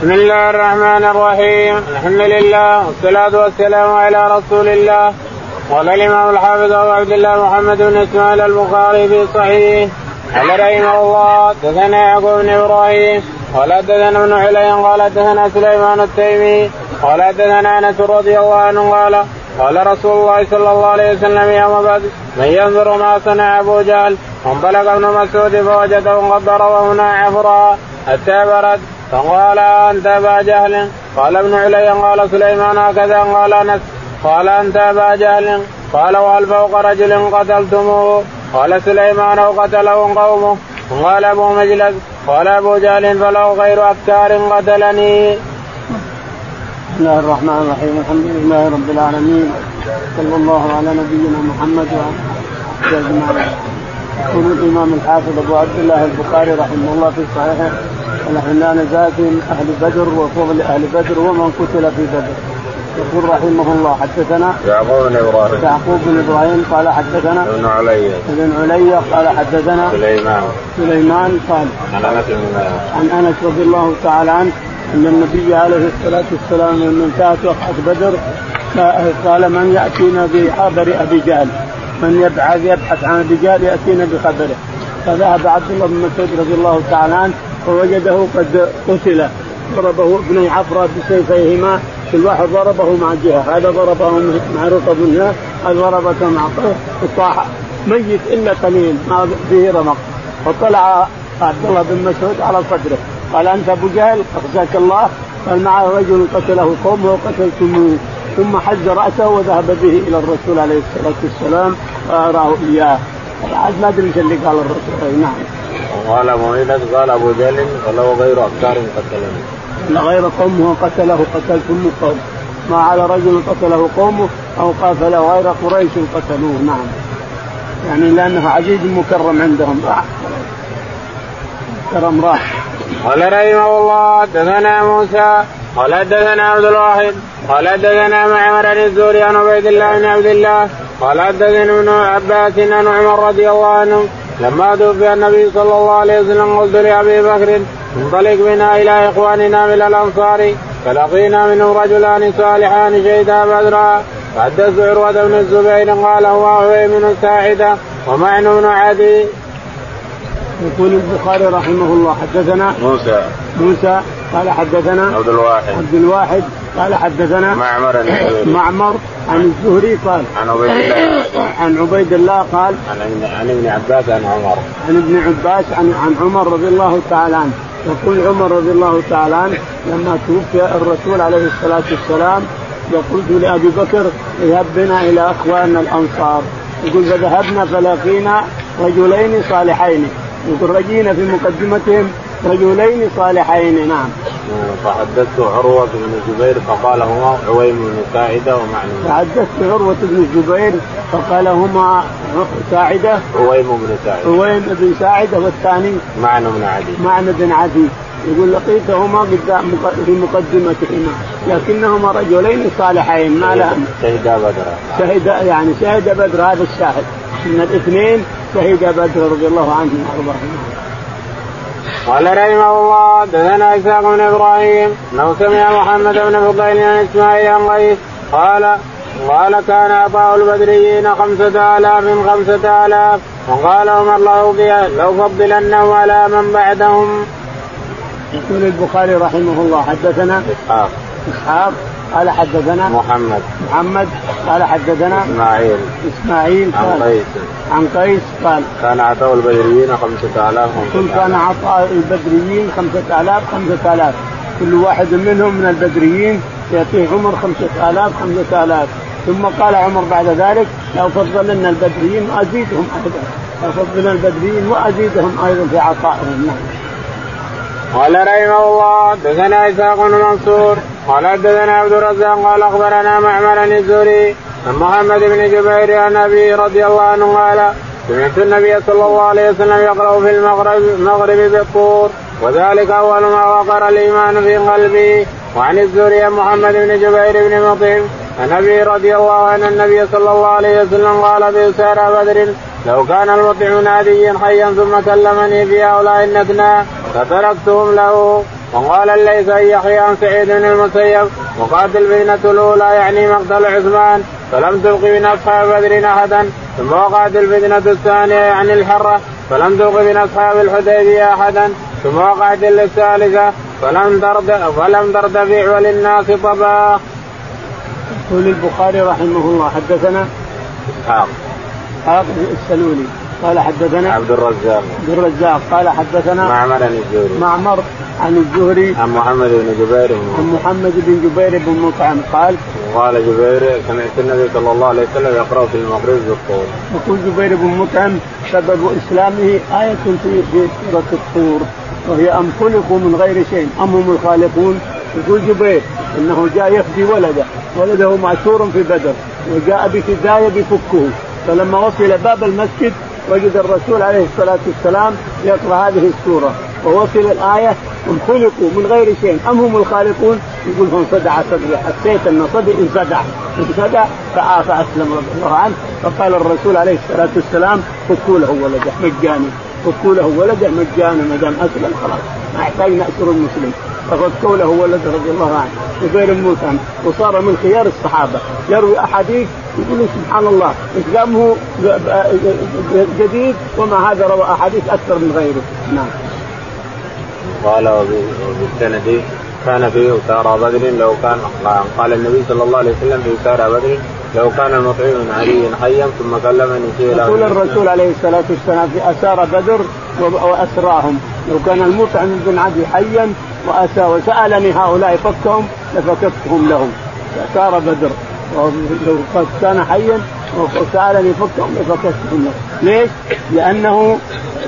بسم الله الرحمن الرحيم الحمد لله والصلاة والسلام على رسول الله قال الإمام الحافظ أبو عبد الله محمد بن إسماعيل البخاري في صحيحه قال رحمه الله دثنا يعقوب بن إبراهيم قال دثنا ابن علي قال دثنا سليمان التيمي قال دثنا أنس رضي الله عنه قال قال رسول الله صلى الله عليه وسلم يوم بدر من ينظر ما صنع ابو جهل وانطلق ابن مسعود فوجده قد ضربه ناعفرا حتى برد فقال أنت أبا جهل. قال ابن علي قال سليمان هكذا قال أنس. قال أنت أبا جهل. قال وهل فوق رجل قتلتموه؟ قال سليمان وقتله قومه. قال أبو مجلس. قال أبو جهل فله غير افكار قتلني. بسم الله الرحمن الرحيم. الحمد لله رب العالمين. صلى الله على نبينا محمد وعلى أجمعين. يقول الإمام الحافظ أبو عبد الله البخاري رحمه الله في صحيحه ونحن لا نزال في أهل بدر وفضل أهل بدر ومن قتل في بدر. يقول رحمه الله حدثنا يعقوب بن إبراهيم. يعقوب بن إبراهيم قال حدثنا ابن علي. ابن علي قال حدثنا سليمان. سليمان قال عن أنس بن عن أنس رضي الله تعالى عنه أن النبي عليه الصلاة والسلام لما انتهت وقعه بدر قال من يأتينا بخبر أبي جهل؟ من يبحث يبحث عن ابي جهل يأتينا بخبره. فذهب عبد الله بن مسعود رضي الله تعالى عنه فوجده قد قتل. ضربه ابن عفرة بسيفيهما. كل واحد ضربه مع جهة. هذا ضربه مع رطب هنا هذا ضربته مع طاح ميت إلا قليل. ما فيه رمق. فطلع عبد الله بن مسعود على صدره. قال أنت أبو جهل أخزاك الله. قال معه رجل قتله قومه وقتلتموه. ثم حج رأسه وذهب به إلى الرسول عليه الصلاة والسلام فاراه إياه عاد ما أدري إيش اللي قال الرسول نعم. وقال أبو قال أبو جهل فله غير افكار قتلني. غير قومه قتله قتلتم قوم ما على رجل قتله قومه أو قاتل غير قريش قتلوه نعم. يعني لأنه عزيز مكرم عندهم راح كرم راح قال رحمه الله حدثنا موسى قال حدثنا عبد الواحد قال حدثنا معمر بن الزوري عن عبيد الله بن عبد الله قال حدثنا ابن عباس عن عمر رضي الله عنه لما توفي النبي صلى الله عليه وسلم قلت لأبي بكر انطلق بنا إلى إخواننا من الأنصار فلقينا منهم رجلان صالحان شهدا بدرا فحدث عروة بن الزبير قال هو هو من ساعده ومعن بن عدي. يقول البخاري رحمه الله حدثنا موسى. موسى قال حدثنا عبد الواحد. عبد الواحد. قال حدثنا معمر معمر عن الزهري قال عن عبيد الله. عن عبيد الله قال عن عن ابن عباس عن عمر. عن ابن عباس عن عن عمر رضي الله تعالى عنه. يقول عمر رضي الله تعالى عنه لما توفي الرسول عليه الصلاة والسلام يقول لأبي بكر اذهب بنا إلى أخواننا الأنصار. يقول فذهبنا فلقينا رجلين صالحين. يقول رجينا في مقدمتهم رجلين صالحين نعم. فحدثت عروة بن الزبير فقال هما عويم بن ساعدة ومعنى فحدثت عروة بن الزبير فقال هما ساعدة. عويم بن ساعدة. عويم بن ساعدة والثاني معنى بن عدي. معنى بن عدي. يقول لقيتهما قدام في مقدمتهما لكنهما رجلين صالحين ما لهم. شهدا بدرا شهد يعني شهد بدر هذا الشاهد. من الاثنين شهد بدر رضي الله عنهم وأرضاهم. قال رحمه الله دثنا إسحاق بن إبراهيم أنه سمع محمد بن فضيل عن إسماعيل عن قيس قال قال كان عطاء البدريين خمسة آلاف خمسة آلاف وقال عمر له بها لو فضلنهم على من بعدهم. يقول البخاري رحمه الله حدثنا إسحاق إسحاق قال حدثنا محمد. محمد قال حدثنا إسماعيل. إسماعيل عن قيس. عن قيس قال كان عطاء البدريين خمسة آلاف كل كان عطاء البدريين خمسة آلاف خمسة آلاف. كل واحد منهم من البدريين يعطيه عمر خمسة آلاف خمسة آلاف. ثم قال عمر بعد ذلك لو فضلنا البدريين وأزيدهم أيضا. لو فضلنا البدريين وأزيدهم أيضا في عطائهم. نعم قال رحمه الله حدثنا إسحاق بن منصور قال حدثنا عبد الرزاق قال أخبرنا معمر الزهري عن محمد بن جبير عن أبي رضي الله عنه قال سمعت النبي صلى الله عليه وسلم يقرأ في المغرب المغرب بالطور وذلك أول ما وقر الإيمان في قلبي وعن الزهري محمد بن جبير بن مطعم عن أبي رضي الله عنه النبي صلى الله عليه وسلم قال في سار بدر لو كان المطعم ناديا حيا ثم كلمني في هؤلاء النتنا فتركتهم له وقال الليث أن يحيى عن سعيد بن المسيب وقاتل الفتنه الأولى يعني مقتل عثمان فلم تلق من أصحاب بدر احدا ثم وقعت الفتنه الثانية يعني الحرة فلم تلق من أصحاب الحديبية احدا ثم وقعت الثالثه فلم ترد فلم ترتفع وللناس طباخ. يقول البخاري رحمه الله حدثنا اسحاق اسحاق السلولي قال حدثنا عبد الرزاق. عبد الرزاق. قال حدثنا معمر عن الزهري. معمر عن الزهري عن محمد بن جبير عن محمد بن جبير بن مطعم. قال قال جبير سمعت النبي صلى الله عليه وسلم يقرأ في المغرب بالطور. يقول جبير بن مطعم سبب إسلامه آية في سورة الطور وهي أم خلقوا من غير شيء أم هم الخالقون؟ يقول جبير إنه جاء يفدي ولده ولده معشور في بدر وجاء بكدايه بفكه فلما وصل باب المسجد وجد الرسول عليه الصلاة والسلام يقرأ هذه السورة ووصل الآية هم خلقوا من غير شيء أم هم الخالقون؟ يقول فانصدع صدري حسيت أن صدري انصدع انصدع فاسلم رضي الله عنه. فقال الرسول عليه الصلاة والسلام فكوا له ولده مجاني فكوا له ولده مجانا ما دام أسلم خلاص ما يحتاج نأسر المسلم. ففكوا له ولده رضي الله عنه جبير موسى. وصار من خيار الصحابة. يروي أحاديث يقول سبحان الله إسلامه جديد وما هذا روى أحاديث أكثر من غيره. نعم. قال وبالسند كان في أسارى بدر لو كان قال النبي صلى الله عليه وسلم في أسارى بدر لو كان المطعم من علي حيا ثم كلمني فيه يقول الرسول عليه الصلاة والسلام في أسارى بدر وأسراهم. لو كان المطعم بن عدي حيا وأسى وسألني هؤلاء فكهم لفككتهم لهم. أسارى بدر. لو كان حيا وسألني فكهم لفككتهم له ليش؟ لأنه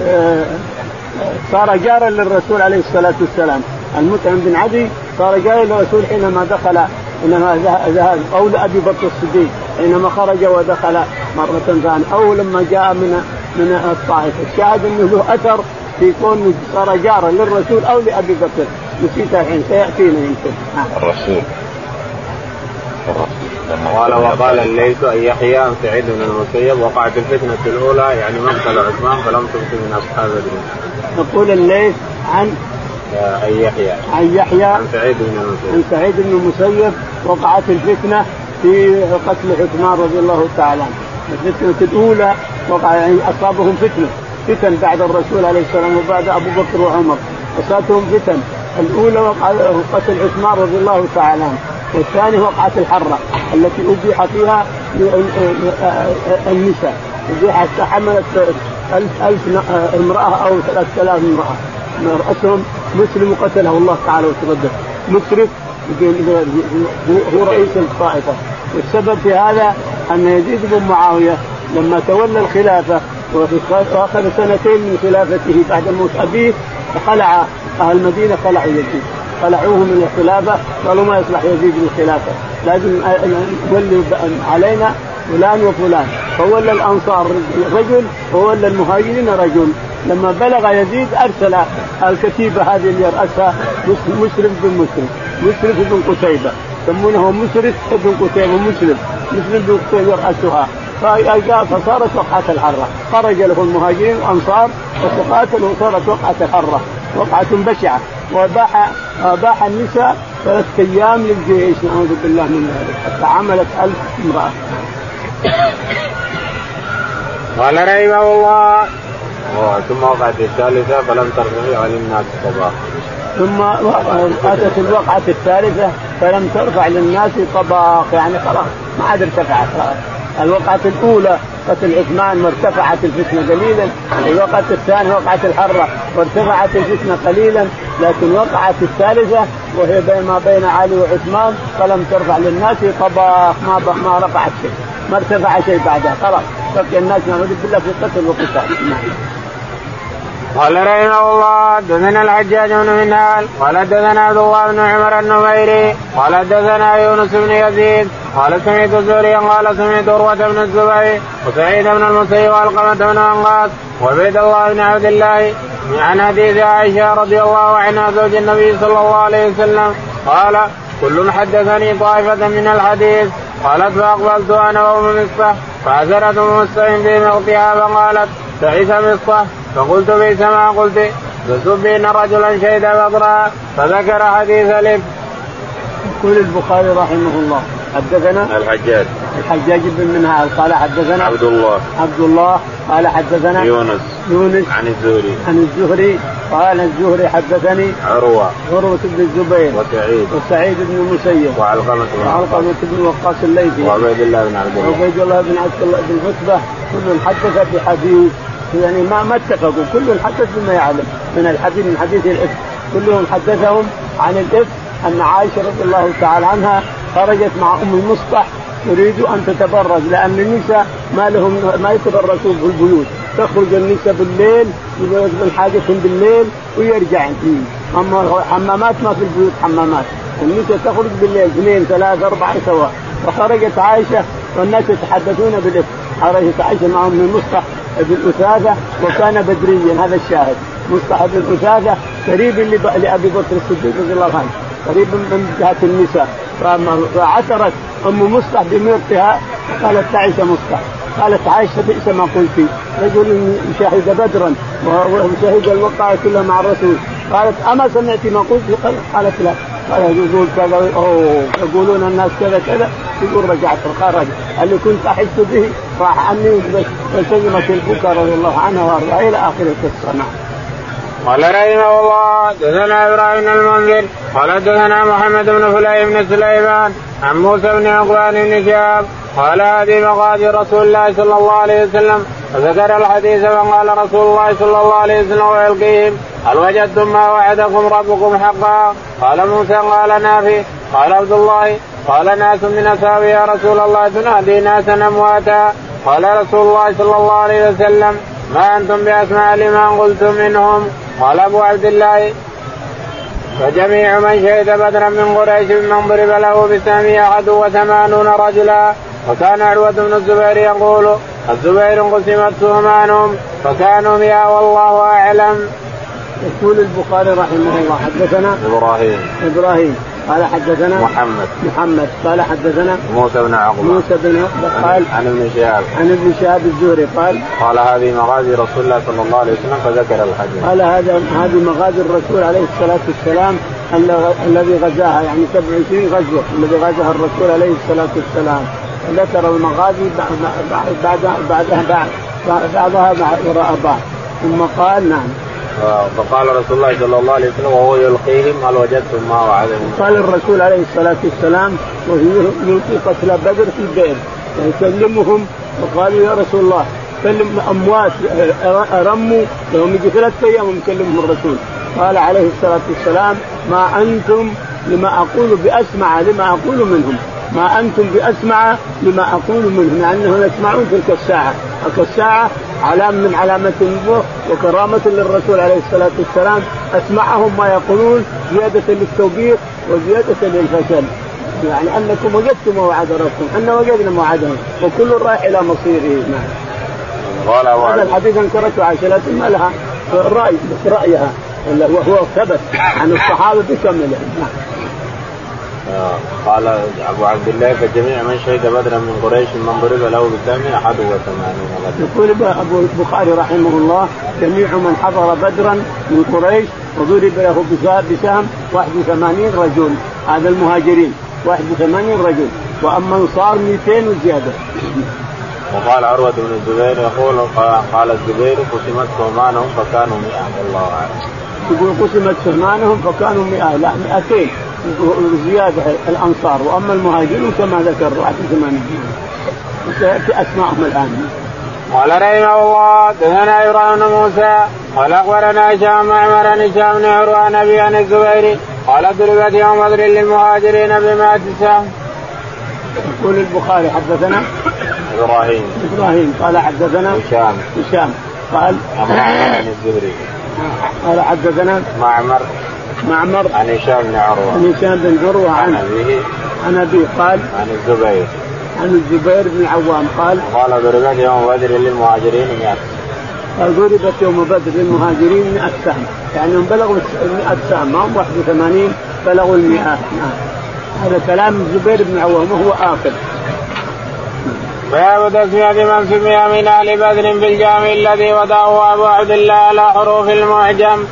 آه، صار جارا للرسول عليه الصلاة والسلام. المطعم بن عدي صار جارا للرسول حينما دخل حينما ذهب أو لأبي بكر الصديق حينما خرج ودخل مرة ثانية أو لما جاء من من الطائف الشاهد أنه له أثر في كون صار جارا للرسول أو لأبي بكر. نسيت الحين سيأتينا يمكن الرسول. قال وقال الليث أن يحيى عن سعيد بن المسيب وقعت الفتنة الأولى يعني مقتل عثمان فلم تبق من أصحاب الدين. يقول الليث عن عن يحيى. عن يحيى عن سعيد بن المسيب. عن سعيد بن المسيب وقعت الفتنة في قتل عثمان رضي الله تعالى عنه. الفتنة الأولى وقع يعني أصابهم فتنة. فتن بعد الرسول عليه السلام وبعد أبو بكر وعمر. اصابتهم فتن. الأولى قتل عثمان رضي الله تعالى عنه. والثاني وقعت الحرة التي أبيح فيها النساء. ابيحت حملت ألف ألف امرأة أو ثلاثة آلاف امرأة. رأسهم مسلم قتله الله تعالى وتقدم. مشرك هو رئيس الطائفة. والسبب في هذا أن يزيد بن معاوية لما تولى الخلافة وأخذ سنتين من خلافته بعد موت أبيه فخلع أهل المدينة خلعوا يزيد. خلعوه من الخلافة قالوا ما يصلح يزيد بالخلافة لازم يولي علينا فلان وفلان. فولى الأنصار رجل وولى المهاجرين رجل. لما بلغ يزيد أرسل الكتيبة هذه اللي يرأسها مسرف بن مسرف. مسرف بن قتيبة. يسمونه مسرف بن قتيبة مسلم مسلم بن قتيبة يرأسها. فصارت وقعة الحرة. خرج له المهاجرين والأنصار وتقاتلوا وصارت وقعة الحرة. وقعة بشعة. وباح باح النساء ثلاث أيام للجيش. نعوذ بالله من ذلك. حتى عملت ألف امرأة. قال رحمه الله. ثم وقعت الثالثة فلم ترتفع الناس طباخ ثم اتت الوقعة الثالثة فلم ترفع للناس طباخ يعني خلاص ما عاد ارتفعت. الوقعة الأولى قتل عثمان وارتفعت الفتنة قليلا. الوقعة الثانية وقعة الحرة وارتفعت الفتنة قليلا. لكن وقعت الثالثة وهي بين ما بين علي وعثمان فلم ترفع للناس طباخ ما ما رفعت شيء. ما ارتفع شيء بعدها خلاص. بقي الناس نعوذ بالله في قتل وقتال قال رحمه الله حدثنا الحجاج بن منهال قال حدثنا عبد الله بن عمر النميري قال حدثنا يونس بن يزيد قال سمعت زوريا قال سمعت عروة بن الزبير وسعيد بن المسيب والقمة بن أنقاص وعبيد الله بن عبد الله عن حديث عائشة رضي الله عنها زوج النبي صلى الله عليه وسلم قال كل حدثني طائفة من الحديث قالت فأقبلت أنا وأم مصطح فعزرت أم مصطح موتها فقالت تعيس مصطح فقلت بئس ما قلت فسبين رجلا شهد بدرا فذكر حديث الإفك. يقول البخاري رحمه الله حدثنا الحجاج. الحجاج بن منهال قال حدثنا عبد الله. عبد الله قال حدثنا يونس. يونس عن الزهري. عن الزهري قال الزهري حدثني عروة. عروة بن الزبير وسعيد. وسعيد بن المسيب وعلقمة بن وعلقمة بن وقاص الليثي. وعبيد الله بن عبد الله. وعبيد الله بن عبد الله بن عتبة. كل حدث بحديث يعني ما ما اتفقوا. كل حدث بما يعلم. من الحديث من حديث الإفك. كلهم حدثهم عن الإفك أن عائشة رضي الله تعالى عنها خرجت مع أم المصطح تريد أن تتبرج لأن النساء ما لهم ما يتبرجون في البيوت. تخرج النساء بالليل يقضون حاجتهم بالليل ويرجعن أما حمامات ما في البيوت حمامات. النساء تخرج بالليل اثنين ثلاثة أربعة سواء. فخرجت عائشة والناس يتحدثون بالإفك خرجت عائشة مع أم المصطح بن أثاثة وكان بدريا هذا الشاهد. مصطح بن أثاثة قريب لأبي بكر الصديق رضي الله عنه. قريب من جهة النساء. فعثرت أم مصطح بمرتها قالت تعيش مصطح قالت عائشة بئس ما قلت. رجل شهد بدرا وشهد الوقعه كلها مع الرسول. قالت أما سمعت ما قلت؟ قالت لا. قال يقول كذا أوه يقولون الناس كذا كذا. يقول رجعت خرج اللي كنت أحس به راح عني والتزمت البكاء رضي الله عنها وأرضاها إلى آخر القصة. نعم. قال رحمه الله دثنا إبراهيم المنذر قال دثنا محمد بن فلي بن سليمان عن موسى بن عقبان بن شهاب قال هذه مغازي رسول الله صلى الله عليه وسلم وذكر الحديث فقال رسول الله صلى الله عليه وسلم ويلقيهم هل وجدتم ما وعدكم ربكم حقا؟ قال موسى قال نافي. قال عبد الله قال ناس من اصحابه يا رسول الله تنادي ناسا أمواتا. قال رسول الله صلى الله عليه وسلم ما أنتم بأسماء لما قلتم منهم؟ قال أبو عبد الله فجميع من شهد بدرا من قريش ممن ضرب له بسهم أحد وثمانون رجلا. وكان عروة بن الزبير يقول الزبير قسمت سهمانهم فكانوا مئة والله أعلم. يقول البخاري رحمه الله حدثنا إبراهيم. إبراهيم. قال حدثنا محمد. محمد. قال حدثنا موسى بن عقبة. موسى بن عقبه قال عن ابن شهاب. عن ابن شهاب الزهري قال قال هذه مغازي رسول الله صلى الله عليه وسلم فذكر الحديث. قال هذا هذه مغازي الرسول عليه الصلاة والسلام الذي غزاها يعني 27 غزوة الذي غزاها الرسول عليه الصلاة والسلام. ذكر المغازي بعد بعدها بعد بعضها وراء بعض. ثم قال نعم. فقال رسول الله صلى الله عليه وسلم وهو يلقيهم هل وجدتم ما وعدهم؟ قال الرسول عليه الصلاة والسلام يلقي قتلى بدر في البئر. يكلمهم وقالوا يا رسول الله كلم أموات أرموا لهم يجي ثلاثة أيام يكلمهم الرسول. قال عليه الصلاة والسلام ما أنتم لما أقول بأسمع لما أقول منهم. ما أنتم بأسمع لما أقول منهم يعني أنهم يسمعون تلك الساعة تلك الساعة علامه من علامات النبوة وكرامة للرسول عليه الصلاة والسلام أسمعهم ما يقولون زيادة للتوبيخ وزيادة للفشل يعني أنكم وجدتم ما وعد ربكم إحنا وجدنا ما وعدهم وكل رايح إلى مصيره نعم. قال هذا الحديث أنكرته عائشة لكن ما لها راي بس رايها وهو ثبت عن الصحابة بكمله نعم. قال أبو عبد الله فجميع من شهد بدرا من قريش من ضرب له بالسهم أحد وثمانين يقول أبو البخاري رحمه الله جميع من حضر بدرا من قريش وضرب له بسهم 81 رجل. هذا المهاجرين 81 رجل. وأما انصار 200 وزيادة. وقال عروة بن الزبير يقول قال الزبير قسمت سهمانهم فكانوا 100 والله أعلم. يقول قسمت سهمانهم فكانوا 100 لا 200 زيادة الأنصار وأما المهاجرون كما ذكر 81 سياتي اسمائهم الآن. قال رحمه الله دثنا إبراهيم بن موسى قال أخبرنا هشام معمر عن هشام بن عروة عن أبي عن الزبير قال ضربت يوم بدر للمهاجرين بمائة سهم. يقول البخاري حدثنا إبراهيم. إبراهيم قال حدثنا هشام. هشام. قال عن الزبري قال حدثنا معمر. معمر عن هشام بن عروة. عن هشام بن عروة عن أبيه. عن أبيه قال عن الزبير. عن الزبير بن عوام قال قال ضربت يوم بدر للمهاجرين 100 قال ضربت يوم بدر للمهاجرين 100 سهم. يعني هم بلغوا 100 سهم ما هم 81 بلغوا ال 100 نعم هذا كلام الزبير بن عوام وهو آخر. باب تسمية من سمي من أهل بدر بالجامع الذي وضعه أبو عبد الله على حروف المعجم.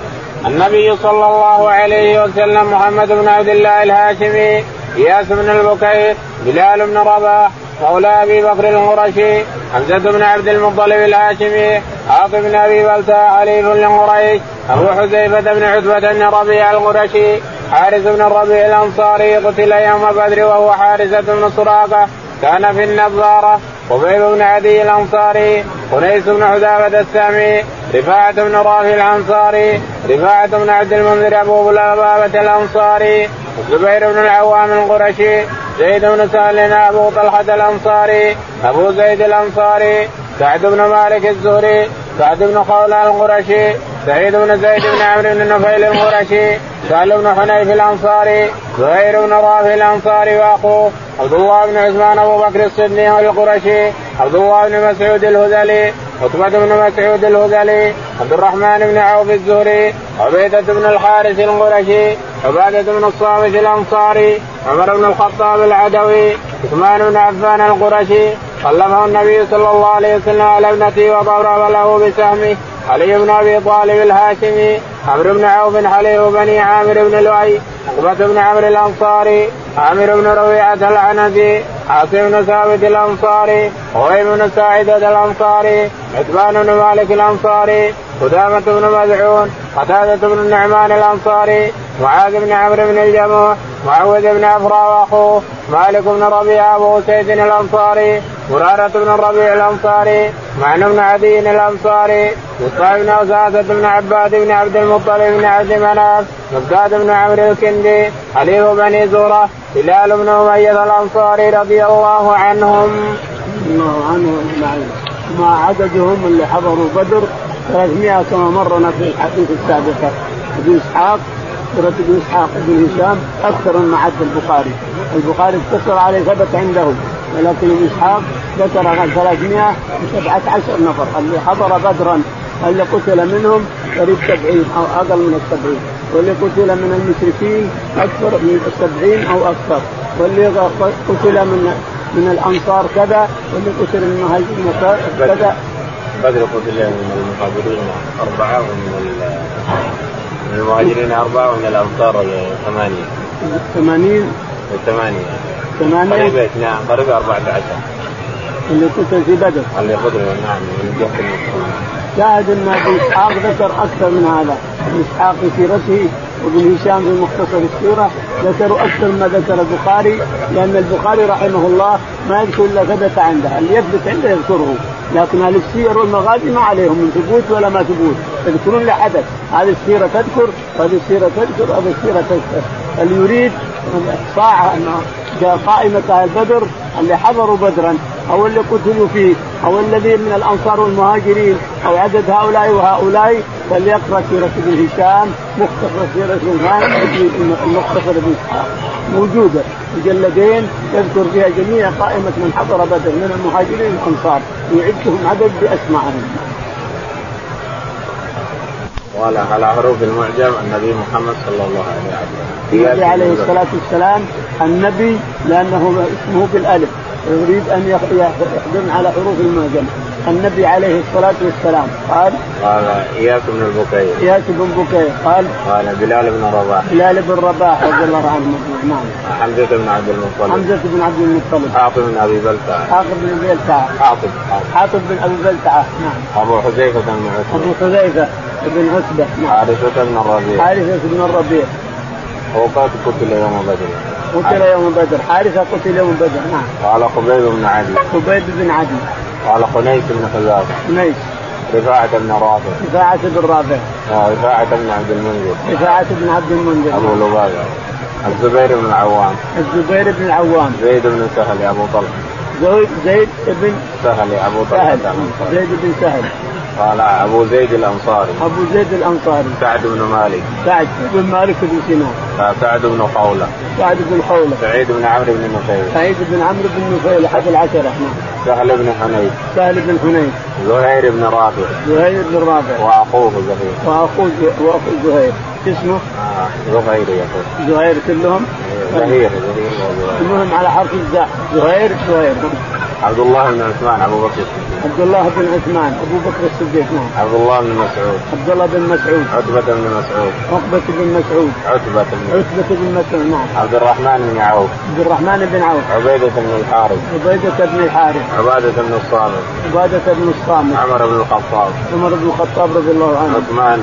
النبي صلى الله عليه وسلم محمد بن عبد الله الهاشمي إياس بن البكير بلال بن رباح مولى أبي بكر القرشي حمزة بن عبد المطلب الهاشمي عاصم بن أبي بلتاء حليف لقريش أبو حذيفة بن عتبة بن ربيع القرشي حارث بن الربيع الأنصاري قتل يوم بدر وهو حارثة بن سراقة كان في النظارة. قبيب بن عدي الأنصاري قنيس بن حذافه السامي رفاعة بن رافع الأنصاري رفاعة بن عبد المنذر أبو لبابة الأنصاري الزبير بن العوام القرشي زيد بن سهل أبو طلحة الأنصاري أبو زيد الأنصاري سعد بن مالك الزهري سعد بن خولان القرشي سعيد بن زيد بن عمرو بن نفيل القرشي سهل بن حنيف الأنصاري زهير بن رافع الأنصاري وأخوه عبد الله بن عثمان أبو بكر الصديق القرشي عبد الله بن مسعود الهذلي عتبة بن مسعود الهذلي عبد الرحمن بن عوف الزهري عبيدة بن الحارث القرشي عبادة بن الصامت الأنصاري عمر بن الخطاب العدوي عثمان بن عفان القرشي خلفه النبي صلى الله عليه وسلم على ابنته وضرب له بسهمه. علي بن أبي طالب الهاشمي عمرو بن عوف حليف بني عامر بن لؤي عقبة بن عمرو الأنصاري عامر بن ربيعة العنزي عاصم بن ثابت الأنصاري وهيب بن ساعدة الأنصاري عثمان بن مالك الأنصاري قدامة بن مدعون قتادة بن النعمان الأنصاري معاذ بن عمرو بن الجموح معوذ بن افرا وأخوه مالك بن ربيعة ابو سيد الأنصاري مرارة بن الربيع الأنصاري معنى بن عدي الأنصاري مصطفى بن اساسة بن عباد بن عبد المطلب بن عبد مناف مقداد بن عمرو الكندي حليف بني زورة هلال بن أمية الأنصاري رضي الله عنهم. الله عنهم أجمعين ما عددهم اللي حضروا بدر 300 كما مرنا في الحديث السابقه ابن إسحاق سورة ابن إسحاق بن هشام أكثر مما عد البخاري، البخاري اقتصر عليه ثبت عنده ولكن ابن إسحاق ذكر 317 نفر. اللي حضر بدرا اللي قتل منهم قريب 70 أو أقل من السبعين. واللي قتل من المشركين أكثر من السبعين أو أكثر. واللي قتل من من الأنصار كذا واللي قتل من المهاجرين كذا. بدر قتل من المهاجرين أربعة ومن من المهاجرين أربعة ومن الانصار ثمانيه. ثمانين ثمانية. ثمانيه قريب نعم قريب 14 اللي قتل في بدر اللي قتل نعم من المسلمين. شاهد ان إسحاق ذكر أكثر من هذا إسحاق في سيرته وابن هشام في مختصر السيره ذكروا أكثر مما ذكر البخاري لأن البخاري رحمه الله ما يذكر إلا ثبت عنده، اللي يثبت عنده يذكره، لكن أهل السير والمغازي ما عليهم من ثبوت ولا ما ثبوت، يذكرون لحدث، هذه السيرة تذكر، هذه السيرة تذكر، هذه السيرة تذكر، اللي يريد صاع قائمة أهل بدر اللي حضروا بدرا أو اللي قتلوا فيه أو الذين من الأنصار والمهاجرين أو عدد هؤلاء وهؤلاء. فليقرأ سيرة ابن هشام مختصر سيرة المختصر ابن إسحاق موجودة. مجلدين يذكر فيها جميع قائمة من حضر بدر من المهاجرين والأنصار. ويعدهم عدد بأسمائهم. قال على حروف المعجم النبي محمد صلى الله عليه وسلم. النبي عليه الصلاة والسلام النبي لأنه اسمه بالألف يريد أن يحضرن على حروف المعجم. النبي عليه الصلاة والسلام. قال قال إياس بن البكير. إياس بن بكير قال قال بلال بن رباح. بلال بن رباح رضي الله عنه. نعم. حمزة بن عبد المطلب. حمزة بن عبد المطلب. حاطب بن أبي بلتعة. حاطب بن أبي بلتعة. حاطب حاطب. بن أبي بلتعة. نعم. أبو حذيفة بن أبو حذيفة. بن عتبة. نعم حارثة بن الربيع. حارثة بن الربيع. وقد قتل يوم بدر. قتل يوم بدر. حارثة قتل يوم بدر. نعم. قال خبيب بن عدي. خبيب بن عدي. قال خنيس بن حذافة خنيس رفاعة بن رافع. رفاعة بن رافع. رفاعة بن عبد المنذر. رفاعة بن عبد المنذر. أبو لبابة الزبير بن العوام. الزبير بن العوام. زيد بن سهل أبو طلحة. زيد زيد بن سهل أبو طلحة. سهل. زيد بن سهل. قال أبو زيد الأنصاري. أبو زيد الأنصاري. سعد بن مالك. سعد بن مالك بن سنان سعد بن خولة. سعد بن حولة سعيد بن عمرو بن نفيل. سعيد بن عمرو بن نفيل أحد العشرة. نعم. سهل بن حنيف. سهل بن حنين زهير بن رافع زهير بن رافع وأخوه زهير. وأخوه وأخو زهير. اسمه؟ آه زهير يقول زهير كلهم؟ زهير زهير. وزهير المهم على حرف الزاء. زهير زهير. عبد الله بن عثمان أبو بكر الصديق. عبد الله بن عثمان أبو بكر الصديق نعم. عبد الله بن مسعود. عبد الله بن مسعود. عتبة بن مسعود. عقبة بن مسعود. عتبة بن عتبة بن مسعود نعم. عبد الرحمن بن عوف. عبد الرحمن بن عوف. عبيدة بن الحارث. عبيدة بن الحارث. عبادة بن الصامت. عبادة بن الصامت. عمر بن الخطاب. عمر بن الخطاب رضي الله عنه. عثمان.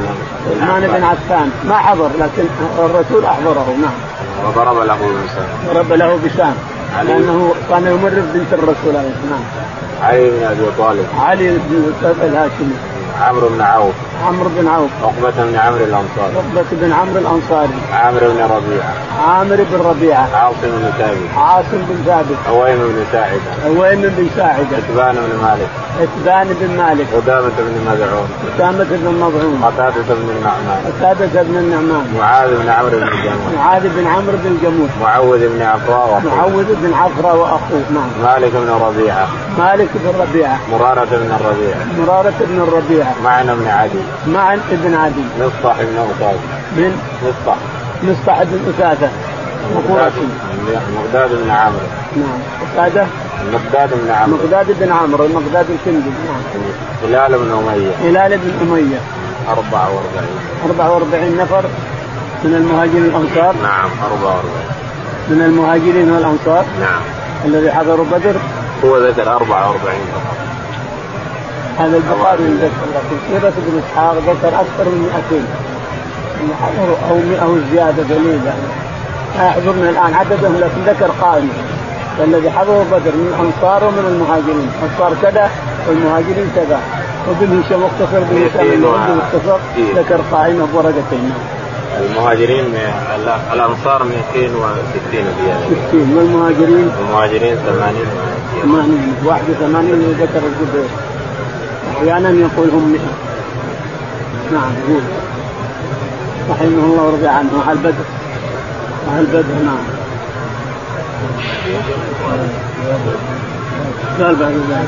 عثمان بن عفان. ما حضر لكن الرسول أحضره نعم. وضرب له بلسان ضرب له بسام علي. لأنه كان يمرض بنت الرسول عليه السلام. علي بن أبي طالب. علي بن الهاشمي. عمرو بن عوف. عمرو بن عوف. عقبة بن عمرو الأنصاري. عقبة بن عمرو الأنصاري. عامر بن ربيعة. عامر بن ربيعة. عاصم بن ثابت. عاصم بن ثابت. عويم بن ساعدة. عويم بن ساعدة. عتبان بن مالك. عتبان بن مالك. قدامة بن مدعون. أسامة بن مظعون قتادة بن النعمان. قتادة بن النعمان. معاذ بن عمرو بن الجمل معاذ بن عمرو بن جموح معوذ بن عفراء وأخوه. معوذ بن عفرة وأخوه. نعم. مالك بن ربيعة. مالك بن ربيعة. مرارة بن الربيع. مرارة بن الربيعة معن بن عدي. معا ابن عدي. مصطح بن أوتاد من مصطح مصطح بن أسادة. مقداد. وقرشي مقداد بن عمرو. نعم. أسادة مقداد بن عمرو. مقداد بن عمرو المقداد الكندي نعم. هلال بن أمية. هلال بن أمية. 44 44 نفر من المهاجرين الأنصار نعم 44 من المهاجرين والأنصار؟ نعم. الذي حضروا بدر؟ هو ذكر 44 هذا البخاري ذكر لكن سيرة ابن إسحاق ذكر أكثر من 200 اللي حضروا أو 100 أو زيادة قليلة يعني. ما يحضرنا الآن عددهم لكن ذكر قائمة الذي حضروا بدر من الأنصار ومن المهاجرين. الأنصار كذا والمهاجرين كذا. وابن هشام مختصر بن هشام مختصر ذكر قائمة بورقتين المهاجرين ال- الأنصار 260 زيادة. 60 والمهاجرين؟ المهاجرين 80 80 81 ذكر الزبير أحيانا يقول هم 100 نعم يقول. رحمه الله ورضي عنه. أهل بدر. أهل بدر نعم. قال بعد ذلك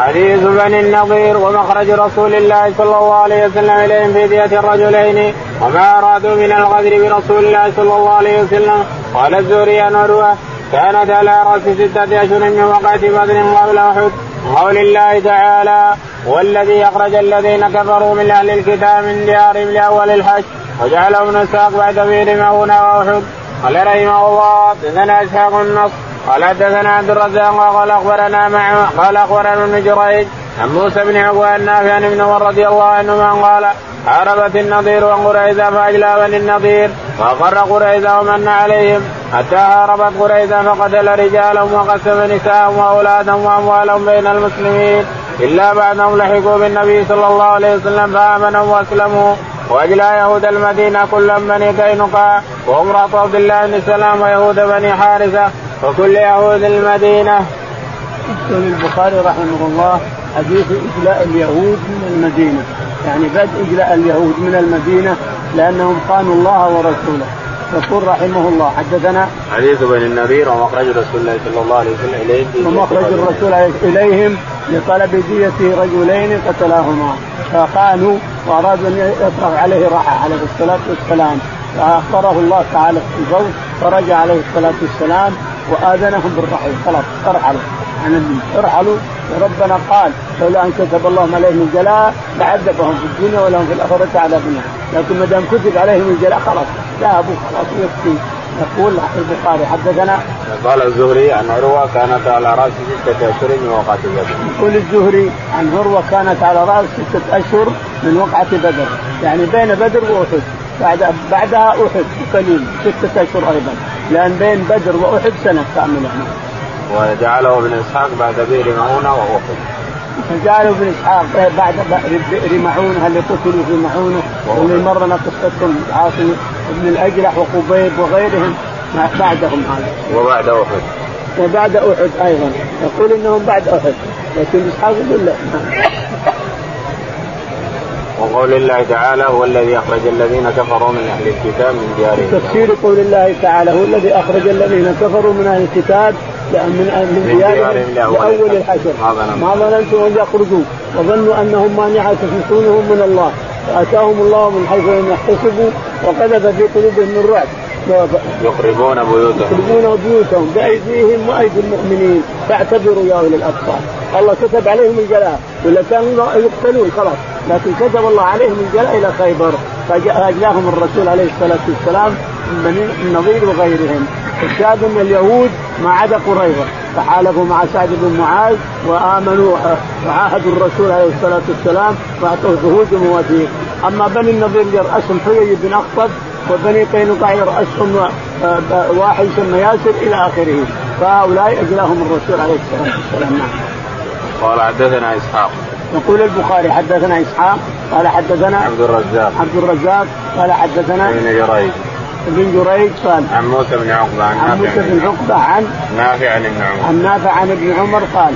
حديث بني النضير ومخرج رسول الله صلى الله عليه وسلم إليهم في دية الرجلين وما أرادوا من الغدر برسول الله صلى الله عليه وسلم. قال الزهري عن كانت على رأس ستة أشهر من وقعة بدر قبل أحد. قول الله تعالى والذي أخرج الذين كفروا من أهل الكتاب من ديارهم لأول الحج وجعلهم نساق بعد بير مؤونة وأحد قال رحمه الله حدثنا إسحاق النصر قال حدثنا عبد الرزاق قال أخبرنا مع قال أخبرنا ابن جريج عن موسى بن عقبه النافع عن ابن عمر رضي الله عنهما قال حاربت النضير وقريظه فاجلى بني النضير فاقر قريظه ومن عليهم. حتى هاربت قريظه فقتل رجالهم وقسم نساءهم واولادهم وأموالهم بين المسلمين. إلا بعدهم لحقوا بالنبي صلى الله عليه وسلم فآمنوا وأسلموا. وأجلى يهود المدينة كلا بني كينقاع وأمرأة عبد الله بن سلام ويهود بني حارثة. وكل يهود المدينة. يقول البخاري رحمه الله حديث إجلاء اليهود من المدينة. يعني بدء اجلاء اليهود من المدينة لأنهم خانوا الله ورسوله. يقول رحمه الله. حدثنا حديث بني النذير ومخرج رسول الله صلى الله عليه وسلم إليه ومخرج الرسول إليهم لطلب دية رجلين قتلاهما. فخانوا وأرادوا أن يطرح عليه راحة عليه الصلاة والسلام. فأخبره الله تعالى في الفوز فرجع عليه الصلاة والسلام وآذنهم بالرحيل خلاص عن الدين ارحلوا. وربنا قال لولا أن كتب الله عليهم الجلاء لعذبهم في الدنيا ولهم في الآخرة عذاب النار لكن ما دام كتب عليهم الجلاء خلاص. ذهبوا خلاص يكفي يقول البخاري حدثنا. قال الزهري عن عروة كانت على رأس ستة أشهر من وقعة بدر. يقول الزهري عن عروة كانت على رأس ستة أشهر من وقعة بدر، يعني بين بدر وأحد، بعد بعدها أحد قليل. ستة أشهر أيضا، لأن بين بدر وأحد سنة كاملة. وجعله ابن إسحاق بعد بئر مؤونه واحد. فجعلوا ابن إسحاق بعد بئر معونه اللي قتلوا في معونه واللي مرنا قصتهم عاصم بن الاجلح وقبيب وغيرهم بعدهم هذا. وبعد أحد. وبعد أحد أيضا يقول إنهم بعد أحد لكن إسحاق يقول لا وقول الله تعالى هو الذي أخرج الذين كفروا من أهل الكتاب من ديارهم. تفسير قول الله تعالى هو الذي أخرج الذين كفروا من أهل الكتاب من من ديارهم لأول الحشر. ما ظننتم أن يخرجوا وظنوا أنهم مانعة حصونهم من الله. فأتاهم الله من حيث لم يحتسبوا وقذف في قلوبهم الرعب يخربون بيوتهم. يخربون بيوتهم بأيديهم وأيدي المؤمنين. فاعتبروا يا أولي الأبصار. الله كتب عليهم الجلاء. ولا كانوا يقتلون خلاص. لكن كتب الله عليهم الجلاء إلى خيبر. فاجلاهم الرسول عليه الصلاة والسلام من النظير وغيرهم. الشاهد ان اليهود ما عدا قريظة. تحالفوا مع سعد بن معاذ وآمنوا وعاهدوا الرسول عليه الصلاة والسلام وأعطوه شهود ومواثيق أما بني النضير يرأسهم حيي بن أخطب وبني قينقاع يرأسهم آه، آه، واحد يسمى ياسر إلى آخره. فهؤلاء أجلاهم الرسول عليه الصلاة والسلام. نعم. قال حدثنا إسحاق. يقول البخاري حدثنا إسحاق قال حدثنا عبد الرزاق. عبد الرزاق قال حدثنا ابن جريج. بن جريج قال عن موسى بن عقبة عن, عن موسى بن عقبة عن نافع عن ابن عمر عن نافع عن ابن عمر قال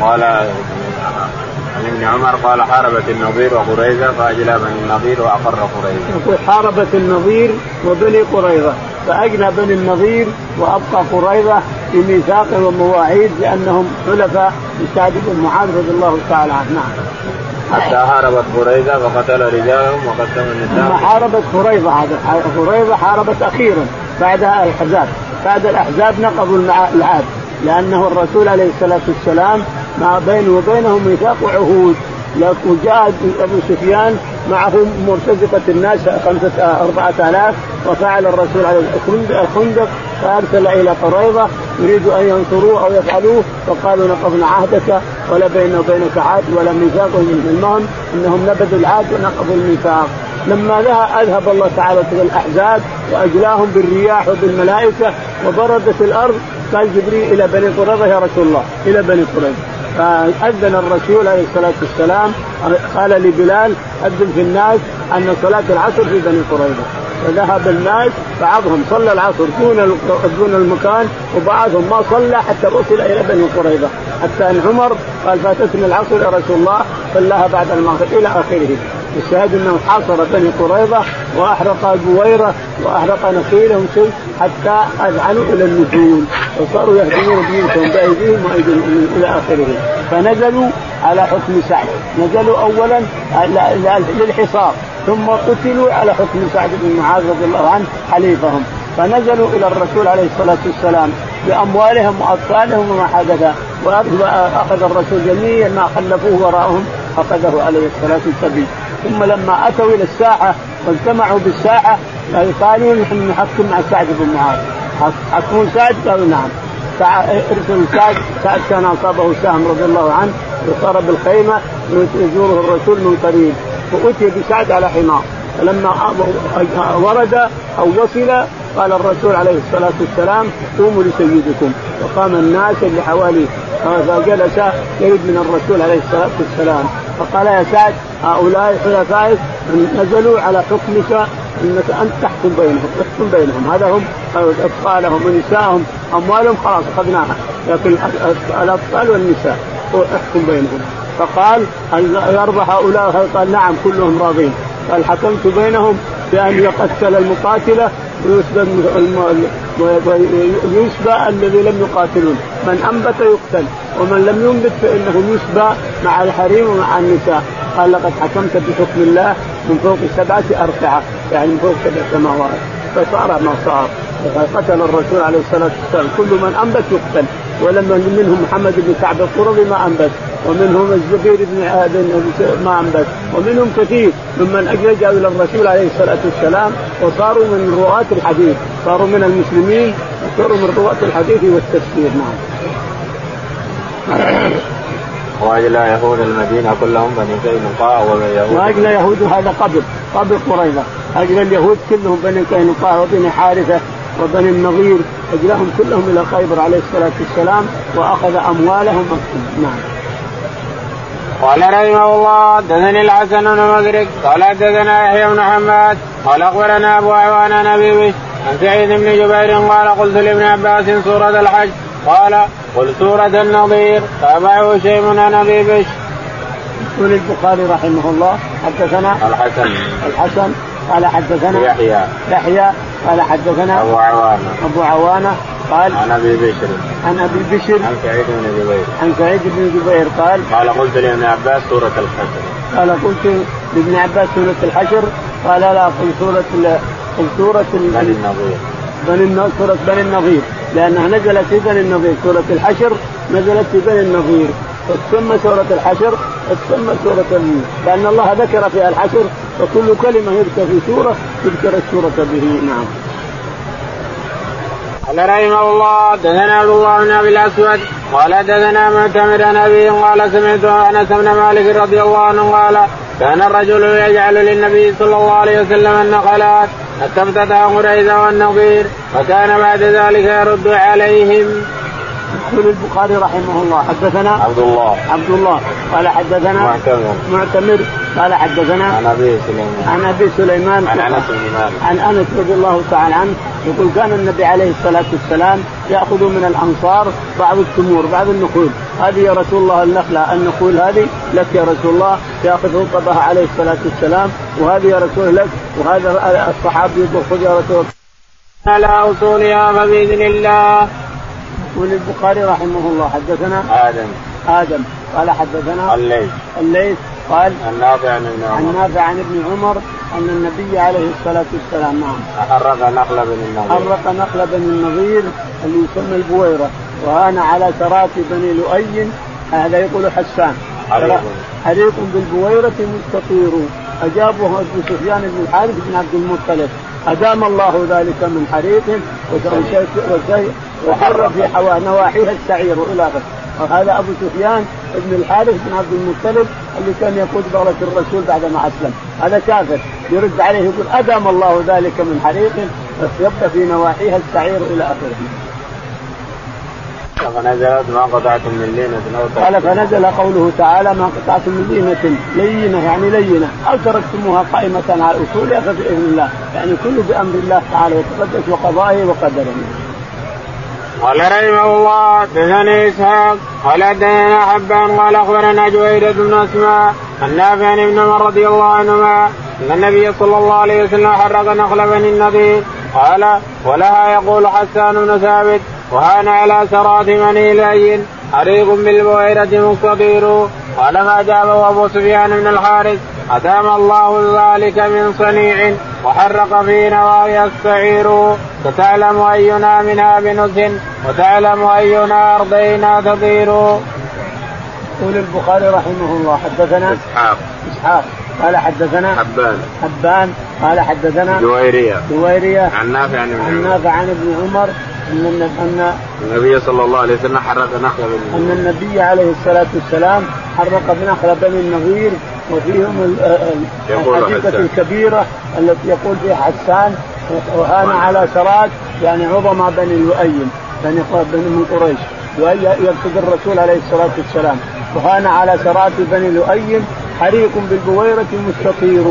قال عن ابن عمر قال حاربت النظير وقريظة فأجلى بني النظير وأقر قريظة. يقول حاربت النظير وبني قريظة فأجلى بني النظير وأبقى قريظة بميثاق ومواعيد لأنهم حلفاء لسعد بن معاذ رضي الله تعالى عنه نعم. حتى حاربت قريظة فقتل رجالهم وقسم النساء. حاربت قريظة هذا. قريظة حاربت أخيرا بعد الأحزاب. بعد الأحزاب نقضوا العهد. لأنه الرسول عليه الصلاة والسلام ما بينه وبينهم ميثاق وعهود. وجاء أبو سفيان معه مرتزقة الناس خمسه أربعة آلاف وفعل الرسول عليه الخندق فأرسل إلى قريظة يريد أن ينصروه أو يفعلوه فقالوا نقضنا عهدك ولا بيننا وبينك عهد ولا ميثاق المهم إنهم نبذوا العهد ونقضوا الميثاق. لما أذهب الله تعالى الأحزاب وأجلاهم بالرياح وبالملائكة وبردت الأرض قال جبريل إلى بني قريظة يا رسول الله إلى بني قريظة. فأذن الرسول عليه الصلاة والسلام قال لبلال أذن في الناس أن صلاة العصر في بني قريظة. فذهب الناس بعضهم صلى العصر دون دون المكان وبعضهم ما صلى حتى وصل إلى بني قريظة. حتى إن عمر قال فاتتني العصر يا رسول الله. صلاها بعد المغرب إلى آخره. الشاهد إنه حاصر بني قريظة وأحرق بويره وأحرق نخيلهم شيء حتى أذعنوا إلى النجوم وصاروا يهدمون بيوتهم بأيديهم وأيديهم إلى اخره فنزلوا على حكم سعد. نزلوا اولا للحصار. ثم قتلوا على حكم سعد بن معاذ رضي الله عنه حليفهم. فنزلوا إلى الرسول عليه الصلاة والسلام بأموالهم وأطفالهم وما حدث. واخذ الرسول جميع ما خلفوه وراءهم. اخذه عليه الصلاة والسلام. ثم لما أتوا إلى الساحه واجتمعوا بالساحه قالوا نحن نحكم مع سعد بن معاذ. حكمون سعد؟ قالوا نعم. ارسلوا سعد. سعد كان أصابه سهم رضي الله عنه وصار بالخيمة يزوره الرسول من قريب. فأتي بسعد على حمار. فلما ورد أو وصل قال الرسول عليه الصلاة والسلام قوموا لسيدكم. وقام الناس اللي حواليه. فجلس يريد من الرسول عليه الصلاة والسلام فقال يا سعد هؤلاء حلفائك نزلوا على حكمك إنك أنت تحكم بينهم تحكم بينهم. هذا هم أطفالهم ونسائهم أموالهم خلاص أخذناها. لكن الأطفال والنساء احكم بينهم. فقال هل يرضى هؤلاء؟ قال نعم كلهم راضين. قال حكمت بينهم بأن يقتل المقاتلة ويسبى يسبى الذي لم يقاتلون. من أنبت يقتل ومن لم ينبت فإنه يسبى مع الحريم ومع النساء. قال لقد حكمت بحكم الله من فوق سبعة ارفعه يعني من فوق سبع سماوات. فصار ما صار. قتل الرسول عليه الصلاة والسلام. كل من أنبت يقتل. ولما منهم محمد بن كعب القرظي ما أنبت. ومنهم الزبير بن ما أنبت. ومنهم كثير ممن لجأوا إلى الرسول عليه الصلاة والسلام وصاروا من رواة الحديث. صاروا من المسلمين وصاروا من رواة الحديث والتفسير. نعم. واجلى يهود المدينة كلهم بني قينقاع وبني يهود واجلى يهود هذا قبل قبل قريظة. اجلى اليهود كلهم بني قينقاع وبني حارثة وبني النظير. اجلاهم كلهم إلى خيبر عليه الصلاة والسلام وأخذ أموالهم. نعم. قال رحمه الله حدثني الحسن بن مدرك قال حدثنا يحيى بن حماد قال أخبرنا أبو عوان عن ابي عن سعيد بن جبير قال قلت لابن عباس سورة الحج. قال قل سوره النظير تابعه شيء عن ابي بش. يقول البخاري رحمه الله حدثنا الحسن. الحسن قال حدثنا يحيى. يحيى قال حدثنا أبو عوانة. أبو عوانة قال عن ابي بشر. عن ابي بشر. عن سعيد بن جبير. عن سعيد بن جبير قال قال قلت لابن عباس سورة الحشر. قال قلت لابن عباس سورة الحشر قال لا قل سورة سورة بني النظير. بني سورة بني النظير. لأنها نزلت في بني النظير. سورة الحشر نزلت في بني النظير. تسمى سورة الحشر تسمى سورة ال... لأن الله ذكر فيها الحشر وكل كلمة يذكر في سورة يذكر السورة به. نعم. قال رحمه الله دثنا عبد الله بن أبي الأسود قال دثنا معتمر نبي قال سمعت أنس بن مالك رضي الله عنه قال كان الرجل يجعل للنبي صلى الله عليه وسلم النقلات حتى افتتح قريظه والنظير وكان بعد ذلك يرد عليهم. يقول البخاري رحمه الله حدثنا عبد الله. عبد الله. قال حدثنا معتمر. معتمر. قال حدثنا عن أبي سليمان. عن أبي سليمان. عن أنس بن مالك. عن أنس رضي الله تعالى عنه يقول كان النبي عليه الصلاة والسلام يأخذ من الأنصار بعض التمور بعض النخول هذه يا رسول الله النخلة النخول هذه لك يا رسول الله يأخذ رطبها عليه الصلاة والسلام وهذه يا رسول لك وهذا الصحابي يقول خذ يا رسول الله. على اصولها فباذن الله. يقول البخاري رحمه الله حدثنا آدم. آدم. قال حدثنا الليث. الليث. قال عن ابن عن عمر. نافع عن ابن عمر أن النبي عليه الصلاة والسلام نعم. حرق نخل بن النضير. حرق نخل بني النظير اللي يسمى البويرة. وهان على سرات بني لؤي هذا يقول حسان. حريق. بالبويرة مستطير. أجابه أبو سفيان بن الحارث بن عبد المطلب. أدام الله ذلك من حريق وحر في حوا نواحيها السعير إلى آخره. وهذا أبو سفيان بن الحارث بن عبد المطلب اللي كان يقود بغلة الرسول بعد ما أسلم. هذا كافر. يرد عليه يقول أدام الله ذلك من حريق يبقى في نواحيها السعير إلى آخره. فنزلت ما قطعتم من لينة أو قال فنزل قوله تعالى ما قطعتم من لينة. لينة يعني لينة. أو تركتموها قائمة على أصولها فبإذن الله. يعني كله بأمر الله تعالى وتقدس وقضائه وقدره. قال رحمه الله دثني إسحاق قال حدثنا حبان قال أخبرنا جويرة بن أسماء عن ابن عمر رضي الله عنهما أن النبي صلى الله عليه وسلم حرق نخل بني النضير قال ولها يقول حسان بن ثابت وهان على سرات مني لين حريق بالبويرة مقتدير قال ما جابه أبو سفيان بن الحارث؟ أدام الله ذلك من صنيع وحرق في نوايا السعير فتعلم أينا منها بنزه وتعلم أينا أرضينا تطير. يقول البخاري رحمه الله حدثنا إسحاق. إسحاق. قال حدثنا حبان. حبان. قال حدثنا جويرية. جويرية. عن نافع عن ابن عن عمر. نافع عن ابن عمر إن أن النبي صلى الله عليه وسلم حرق نخل أن بن النبي عليه الصلاة والسلام حرق بنخل بني النظير. وفيهم ال- ال- يقول الحديقه حسان. الكبيرة التي يقول فيها حسان وهان على سرات يعني عظمى بني لؤيم بني بني من قريش. لؤي يقصد الرسول عليه الصلاة والسلام. وهان على سرات بني لؤيم حريق بالبويرة مستطير.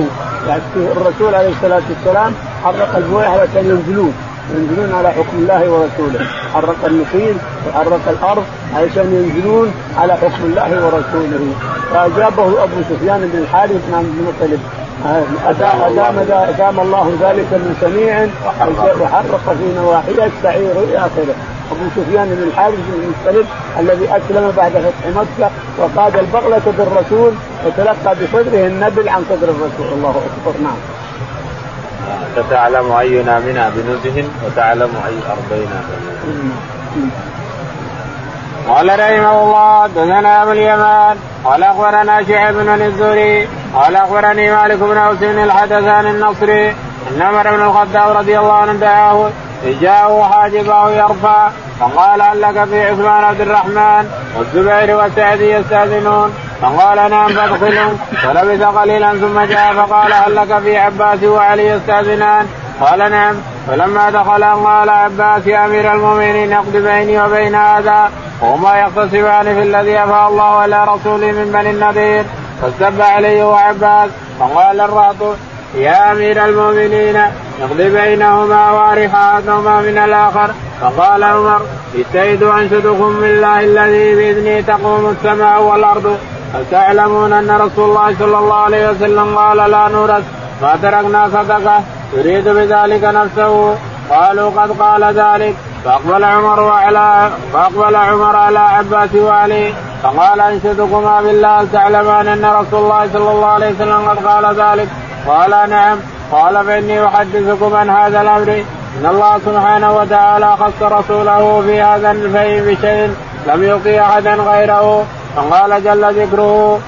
يعني الرسول عليه الصلاة والسلام حرق البويرة علشان ينزلون ينزلون على حكم الله ورسوله. حرق النخيل وحرق الأرض علشان ينزلون على حكم الله ورسوله. فأجابه أبو سفيان بن الحارث بن عبد المطلب. أدام, أدام, الله ذلك من سميع وحرق في نواحي السعير إلى آخره. أبو سفيان بن الحارث بن المطلب الذي أسلم بعد فتح مكة وقاد البغلة بالرسول وتلقى بصدره النبل عن صدر الرسول. الله أكبر. نعم. فتعلم أينا منها بنزه وتعلم أي أرضينا. قال رحمه الله دثنا أبو اليمان قال أخبرنا شعيب بن الزهري قال أخبرني مالك بن أوس الحدثان النصري إن عمر بن الخطاب رضي الله عنه دعاه جاءه حاجبه يرفع فقال هل لك في عثمان عبد الرحمن والزبير والسعد يستأذنون فقال نعم فادخلوا فلبث قليلا ثم جاء فقال هل لك في عباس وعلي يستأذنان؟ قال نعم. فلما دخل قال عباس يا أمير المؤمنين اقض بيني وبين هذا. وهما يختصفان في الذي افاء الله على رسوله من بني النذير. فاستب عليه وعباس فقال الرهط يا أمير المؤمنين اقض بينهما وارح أحدهما من الآخر. فقال عمر اجتهد أنشدكم بالله الذي بإذنه تقوم السماء والأرض. هل تعلمون أن رسول الله صلى الله عليه وسلم قال لا نورث؟ ما تركنا صدقة. يريد بذلك نفسه. قالوا قد قال ذلك. فأقبل عمر على فأقبل عمر على عباس وعلي. فقال أنشدكما بالله تعلمان أن رسول الله صلى الله عليه وسلم قد قال ذلك؟ قال نعم. قال فإني أحدثكم عن هذا الأمر. إن الله سبحانه وتعالى خص رسوله في هذا الفيء بشيء لم يقي أحدا غيره. فقال جل ذكره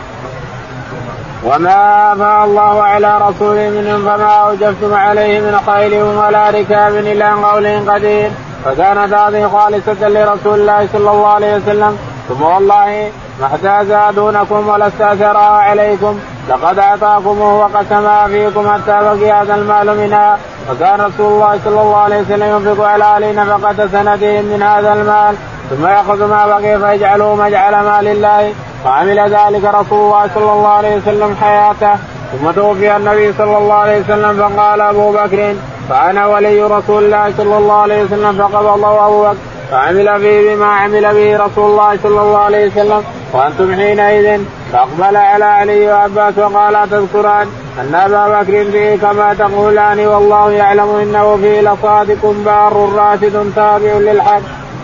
وما أفاء الله على رسوله منهم فما اوجفتم عليه من خيل ولا ركاب إلا قول قدير. فكانت هذه خالصة لرسول الله صلى الله عليه وسلم ثم والله ما احتاج دونكم ولا استاثرها عليكم لقد اعطاكمه وقسمها فيكم حتى بقي هذا المال منها. وكان رسول الله صلى الله عليه وسلم ينفق على أهل نفقة سنتهم من هذا المال. ثم يأخذ ما بقي فيجعله مجعل مال الله وعمل ذلك رسول الله صلى الله عليه وسلم حياته. ثم توفي النبي صلى الله عليه وسلم فقال أبو بكر فأنا ولي رسول الله صلى الله عليه وسلم فقبض الله أبو بكر فعمل به بما عمل به رسول الله صلى الله عليه وسلم. وأنتم حينئذ فأقبل على علي وعباس وقال تذكران أن أبا بكر به كما تقولان؟ والله يعلم إنه فيه لصادق بار راشد تابع للحق.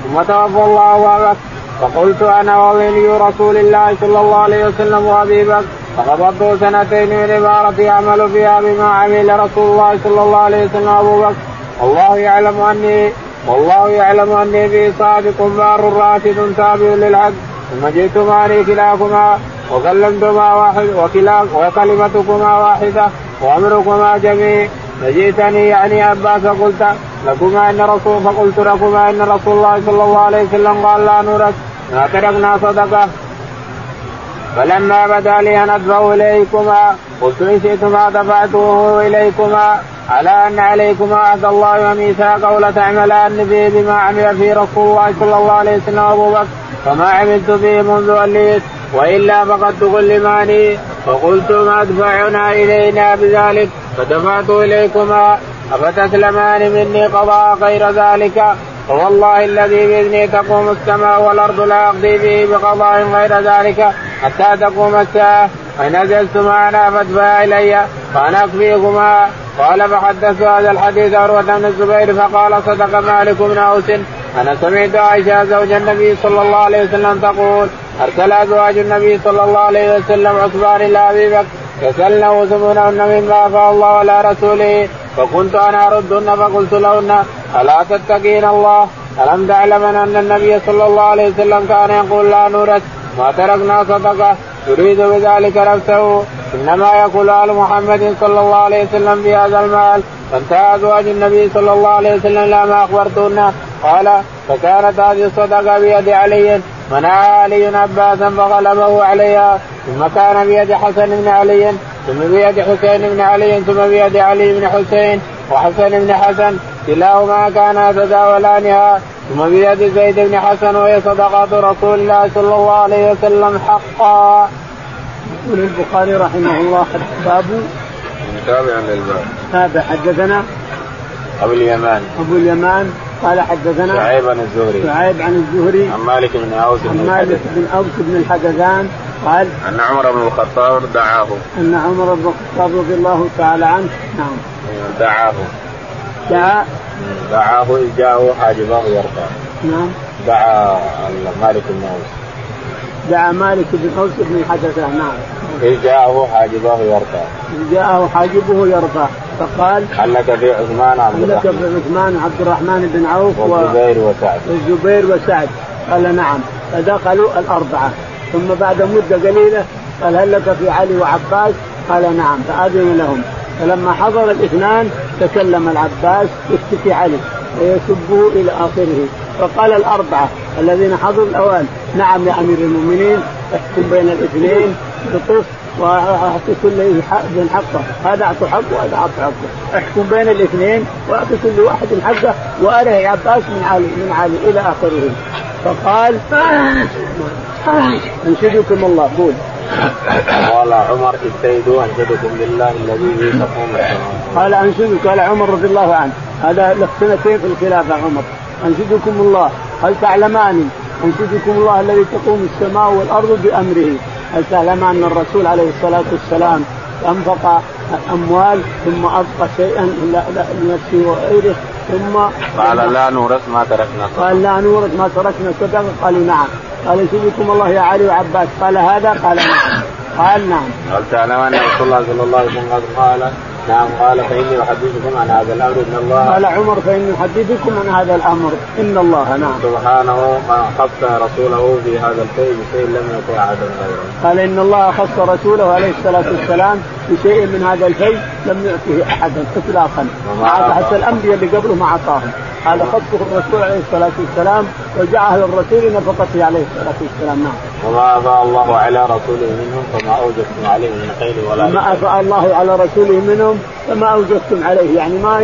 ثم توفى الله ابا بكر فقلت أنا وولي رسول الله صلى الله عليه وسلم وابي بكر فقبضت سنتين من عبارة يعمل فيها بما عمل رسول الله صلى الله عليه وسلم أبو بكر. والله يعلم اني والله يعلم أني في صادق بار راشد تابع للحق. ثم جئتماني كلاكما وكلمتما واحد وكلا وكلمتكما واحدة وأمركما جميع. فجئتني يعني عباس فقلت لكما إن رسول فقلت لكما إن رسول الله صلى الله عليه وسلم قال لا نورث. ما تركنا صدقة. فلما بدا لي أن أدفع إليكما قلت إن شئتما دفعته إليكما. على أن عليكما عهد الله وميثاقه ولتعملان به بما عمل فيه رسول الله صلى الله عليه وسلم أبو بكر. فما عملت به منذ وليت وإلا فقد تكلماني فقلت ما أدفعنا إلينا بذلك. فدفعت إليكما. افتسلمان مني قضاء غير ذلك؟ فوالله الذي باذنه تقوم السماء والأرض لا أقضي به بقضاء غير ذلك حتى تقوم الساعة. فإن نزلت معنا فادفع إلي فأنا أكفيكما. قال فحدثت هذا الحديث عروة بن الزبير فقال صدق مالك بن أوس. أنا سمعت عائشة زوج النبي صلى الله عليه وسلم تقول أرسل أزواج النبي صلى الله عليه وسلم عثمان إلى أبي بكر يسالنه ثمنهن مما أفاء الله على رسوله. فكنت أنا اردهن فقلت لهن ألا تتقين الله؟ ألم تعلمن أن النبي صلى الله عليه وسلم كان يقول لا نورث ما تركنا صدقة يريد بذلك نفسه. إنما يقول آل محمد صلى الله عليه وسلم بهذا المال. فانتهى ازواج النبي صلى الله عليه وسلم إلى ما أخبرتهن. قال فكانت هذه الصدقة بيد علي منع علي عباسا فغلبه عليها. ثم كان بيد حسن بن علي. ثم بيد حسين بن علي ثم بيد علي بن حسين وحسن بن حسن. كلاهما كانا يتداولانها ثم بيد زيد بن حسن وهي صدقات رسول الله صلى الله عليه وسلم حقا. يقول البخاري رحمه الله باب تابع للباب. تابع حدثنا أبو اليمان. أبو اليمان. قال حدثنا شعيب عن الزهري. شعيب عن الزهري. عن مالك بن أوس عن مالك بن أوس بن الحدثان قال أن عمر بن الخطاب دعاه. أن عمر بن الخطاب رضي الله تعالى عنه نعم. دعاه. دعا. دعاه إذ جاءه حاجبه يرفع نعم. دعا مالك بن أوس. دعا مالك بن أوس بن الحدثان نعم إذ جاءه حاجبه يرفع جاءه حاجبه يرفع فقال هل لك في عثمان عبد لك الرحمن. في عثمان عبد الرحمن بن عوف و- والزبير وسعد. والزبير وسعد. قال نعم. فدخلوا الأربعة. ثم بعد مدة قليلة قال هل لك في علي وعباس؟ قال نعم. فأذن لهم. فلما حضر الاثنان تكلم العباس يشتكي علي. ويسبه إلى آخره. فقال الأربعة الذين حضروا الأوان نعم يا أمير المؤمنين احكم بين الاثنين بقسط وأعطي كل ذي حقه، هذا أعطوا حقه وهذا أعطوا حقه، احكم بين الاثنين وأعطي كل واحد حقه وارى عباس من علي من علي إلى آخره. فقال أنشدكم الله. قول. قال عمر اجتهدوا أنشدكم بالله الذي السماوات قال أنشدك قال عمر رضي الله عنه. هذا له سنتين في الخلافة عمر. أنشدكم الله. هل تعلمان أنشدكم الله الذي تقوم السماء والأرض بأمره؟ هل تعلم أن الرسول عليه الصلاة والسلام أنفق الاموال ثم أبقى شيئا لنفسه وغيره؟ ثم قال لا نورث ما تركنا. صدقة. قال لا نورث ما تركنا. صدقه قالوا نعم. قال يسيبكم الله يا علي وعباس. قال هذا؟ قال نعم. قال نعم. هل تعلم أن رسول الله صلى الله عليه وسلم قال نعم قال فإني أحدثكم عن هذا الأمر. إن الله قال عمر فإني أحدثكم عن هذا الأمر. إن الله نعم. سبحانه ما خص رسوله في هذا الشيء بشيء لم يكن أحد غيره. قال إن الله خص رسوله عليه الصلاة والسلام بشيء من هذا الشيء لم يعطه احدا اطلاقا. حتى الأنبياء اللي قبله ما أعطاهم. هذا خصه الرسول عليه الصلاة والسلام وجعله الرسول نفقته عليه الصلاة والسلام نعم. وما افاء الله على رسوله منهم فما أوجدتم عليه من خير ولا ما افاء الله على رسوله منهم فما أوجدتم عليه يعني ما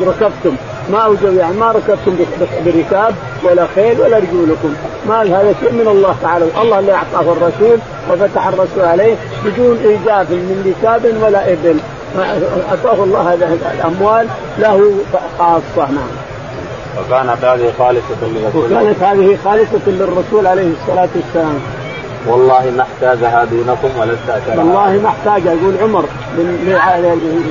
ركبتم. ما اوجد يعني ما ركبتم بركاب ولا خيل ولا رجولكم. ما هذا شيء من الله تعالى. الله اللي أعطاه الرسول وفتح الرسول عليه بدون إيجاف من ركاب ولا إبل. أعطاه الله هذه الأموال له خاصة نعم. وكانت هذه خالصة للرسول. وكانت هذه خالصة للرسول عليه الصلاة والسلام. والله ما احتاجها دونكم ولا استأثرها. والله ما احتاجها يقول عمر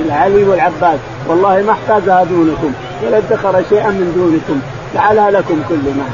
لعلي والعباس والله ما احتاجها دونكم ولا ادخر شيئا من دونكم جعلها لكم كلنا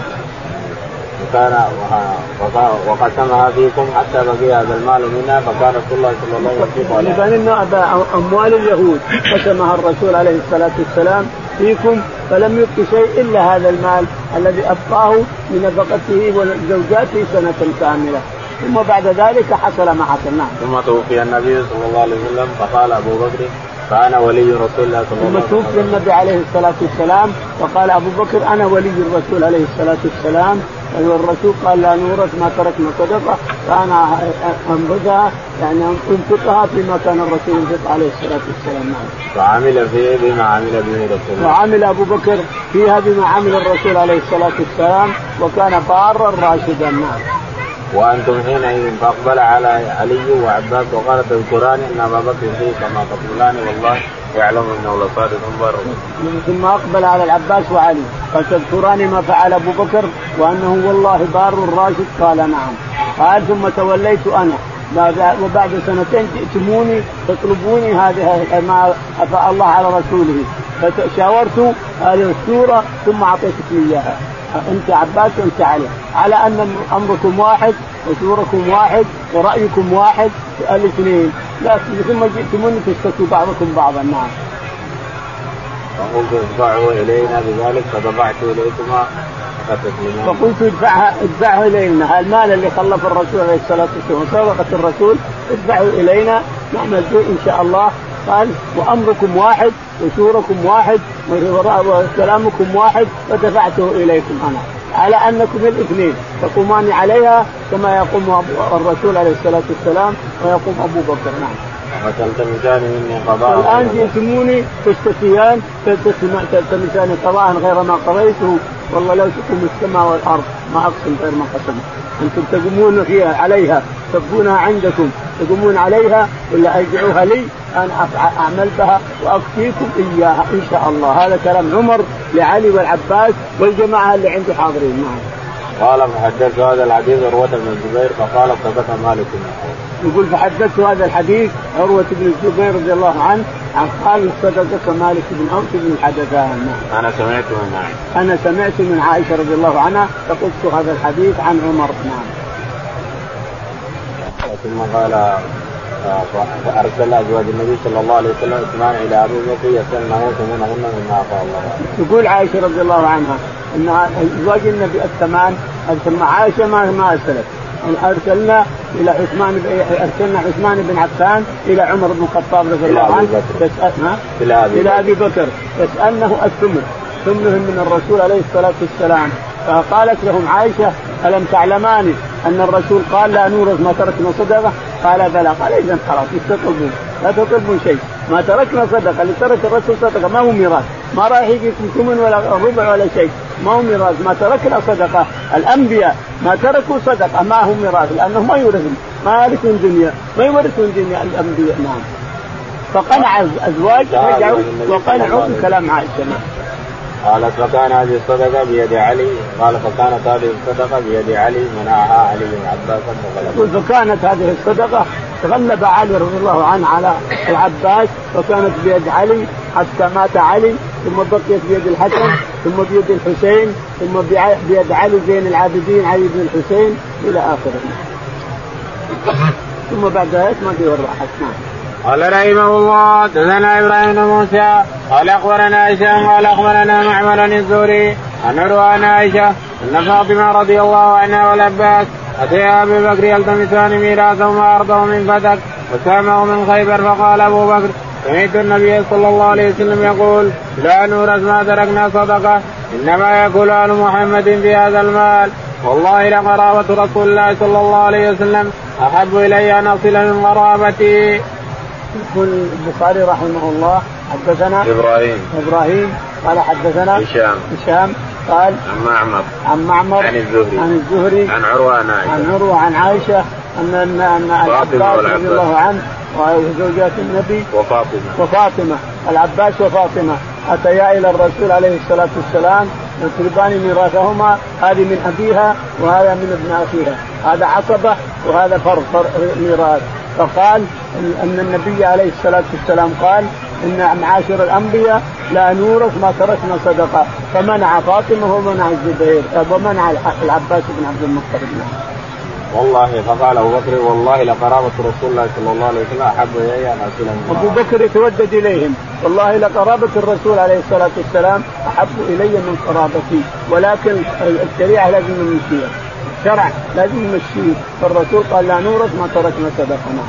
وكان وقسمها فيكم حتى بقي هذا المال منها فكان رسول الله صلى الله عليه وسلم انه أموال اليهود. قسمها الرسول عليه الصلاة والسلام فيكم فلم يبق شيء إلا هذا المال الذي أبقاه بنفقته وزوجاته سنة كاملة. ثم بعد ذلك حصل ما حصل نعم. ثم توفي النبي صلى الله عليه وسلم فقال أبو بكر فأنا ولي رسول الله صلى الله عليه وسلم. ثم توفي النبي عليه الصلاة والسلام وقال أبو بكر أنا ولي الرسول عليه الصلاة والسلام. الرسول قال لا نورث ما تركنا صدقة فأنا انفقها يعني أنفقها فيما كان الرسول ينفق عليه الصلاة والسلام نعم. وعمل فيه بما عمل به رسول الله. وعمل أبو بكر فيها بما عمل الرسول عليه الصلاة والسلام وكان بارا راشدا نعم. وأنتم حينئذ فأقبل على علي وعباس وقال تذكران إن أبا بكر فيه كما تقولان والله يعلم إنه لصادق بر ثم أقبل على العباس وعلي. قال تذكران ما فعل أبو بكر وأنه والله بار راشد قال نعم. قال ثم توليت أنا. وبعد سنتين جئتموني تطلبوني هذه ما أفاء الله على رسوله. فشاورت هذه السورة ثم أعطيتك إياها. انت عباس وانت علي. على أن أمركم واحد وسوركم واحد ورأيكم واحد الاثنين لكن ثم جئتموني تشتكوا بعضكم بعضا. نعم. فقلت ادفعوا إلينا بذلك فدفعت إليكما فقلت ادفعها ادفعه إلينا. المال اللي خلف الرسول عليه الصلاة والسلام سبقت الرسول؟ ادفعوا إلينا نعمل به إن شاء الله. قال وأمركم واحد وسوركم واحد وكلامكم واحد فدفعته إليكم أنا. على أنكم الاثنين. تقومان عليها كما يقوم الرسول عليه الصلاة والسلام ويقوم أبو بكر. نعم. وتلتمسان مني قضاء الآن جئتموني تشتكيان تلتمسان قضاء غير ما قضيته. والله لو تقوم السماء والأرض ما أقسم غير ما قسمت. أنتم تقومون فيها عليها تبقونها عندكم تقومون عليها ولا ارجعوها لي؟ أنا اعمل بها وأكفيكم إياها. إن شاء الله. هذا كلام عمر لعلي والعباس والجماعة اللي عنده حاضرين معه. قال فحدثت هذا الحديث عروة بن الزبير فقال صدق مالك. يقول فحدثت هذا الحديث عروة بن الزبير رضي الله عنه عن قال صدقك مالك بن أوس بن الحدثان. أنا سمعت من عائشه أنا سمعت من عائشة رضي الله عنها فقلت هذا الحديث عن عمر. نعم. ثم قال فأرسل أزواج النبي صلى الله عليه وسلم اثمان إلى أبي بكر يسالنه ثمنهن مما اعطى الله. تقول عائشة رضي الله عنها إن أزواج النبي الثمان ثم عائشة ما ما أرسلت. أرسلنا إلى عثمان أرسلنا عثمان بن عفان إلى عمر بن الخطاب رضي الله عنه. تسالنا إلى أبي إلى أبي بكر. تسالنه الثمن ثمنهم من الرسول عليه الصلاة والسلام. فقالت لهم عائشة ألم تعلمان أن الرسول قال لا نورث ما تركنا صدقة؟ قال بلى. قال إذا خلاص إيش تطلبون؟ لا تطلبون شيء. ما تركنا صدقة اللي ترك الرسول صدقة ما هو ميراث. ما راح يجيكم ثمن ولا ربع ولا شيء. ما هو ميراث؟ ما تركنا صدقة. الأنبياء ما تركوا صدقة. ما هو ميراث؟ لانهم ما يورثون ما يرثون دنيا. ما يورثون دنيا الأنبياء. نعم. فقنع الازواج رجعوا وقنعوا بكلام عائشة. قالت فكان هذه الصدقة بيد علي. قال فكانت هذه الصدقة بيد علي. منعها علي بن عباس يقول فكانت هذه الصدقة. تغلب علي رضي الله عنه على العباس وكانت بيد علي حتى مات علي. ثم بقيت بيد الحسن ثم بيد الحسين ثم بيد علي زين العابدين علي بن الحسين إلى آخره. ثم بعد ذلك ما في وراء نعم. قال رحمه الله حدثنا إبراهيم موسى قال أخبرنا هشام قال أخبرنا معمر الزهري عن عروة عائشة أن فاطمة رضي الله عنها والعباس اتيا ابي بكر يلتمسان ميراثهما ارضه من فتك وسامه من خيبر فقال أبو بكر سمعت النبي صلى الله عليه وسلم يقول لا نورث ما تركنا صدقة إنما ياكل آل محمد في هذا المال. والله لقرابة رسول الله صلى الله عليه وسلم أحب إلي أن أصل من قرابتي. يقول البخاري رحمه الله حدثنا إبراهيم. إبراهيم قال حدثنا هشام. هشام قال عن معمر. عن معمر عن الزهري. عن الزهري. عن عروة عن عائشة. عن عروة عن عائشة ان ان أن العباس رضي الله عنه وزوجات النبي وفاطمة. وفاطمة. العباس وفاطمة. اتيا إلى الرسول عليه الصلاة والسلام يطلبان ميراثهما هذه من أبيها وهذا من ابن أخيها. هذا عصبة وهذا فرق ميراث. فقال أن النبي عليه الصلاة والسلام قال إن معاشر الأنبياء لا نورث ما تركنا صدقة. فمنع فاطمة ومنع الزبير ومنع العباس بن عبد المطلب. والله فقال أبو بكر والله لقرابة رسول الله صلى الله عليه وسلم أحب إلي أن اصل أبو بكر يتودد إليهم. والله لقرابة الرسول عليه الصلاة والسلام أحب إلي من قرابتي. ولكن الشريعة لازم نمشيها. الشرع لازم نمشيه. فالرسول قال لا نورث ما تركنا صدقنا.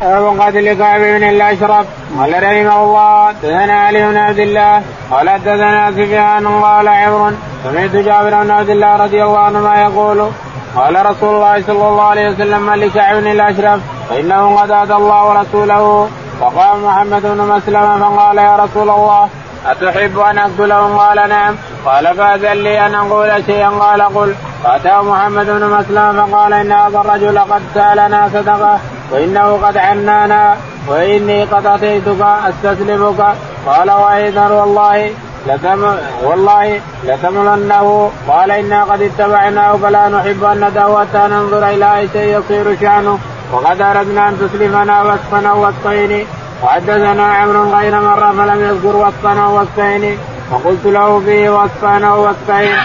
باب قتل كعب بن الاشرف قال رحمه الله حدثنا علي بن عبد الله قال حدثنا سفيان قال عمر سمعت جابر بن عبد الله رضي الله عنهما يقول قال رسول الله صلى الله عليه وسلم لكعب بن الاشرف فإنه قد آتى الله ورسوله فقام محمد بن مسلمة فقال يا رسول الله أتحب أن أقتله؟ قال نعم. قال فأذن لي أن أقول شيئا؟ قال قل. فأتاه محمد بن مسلم فقال إن هذا الرجل قد سألنا صدقة. وإنه قد عنانا وإني قد أتيتك أستسلمك. قال وأيضا والله لتم والله لتملنه قال إنا قد اتبعناه فلا نحب أن ندعو حتى ننظر إلى أي شيء يصير شأنه. وقد أردنا أن تسلمنا وصفا أو وصفين وحدثنا عمرو غير مرة فلم يذكر وصفا أو وصفين فقلت له فيه وصفا أو وصفين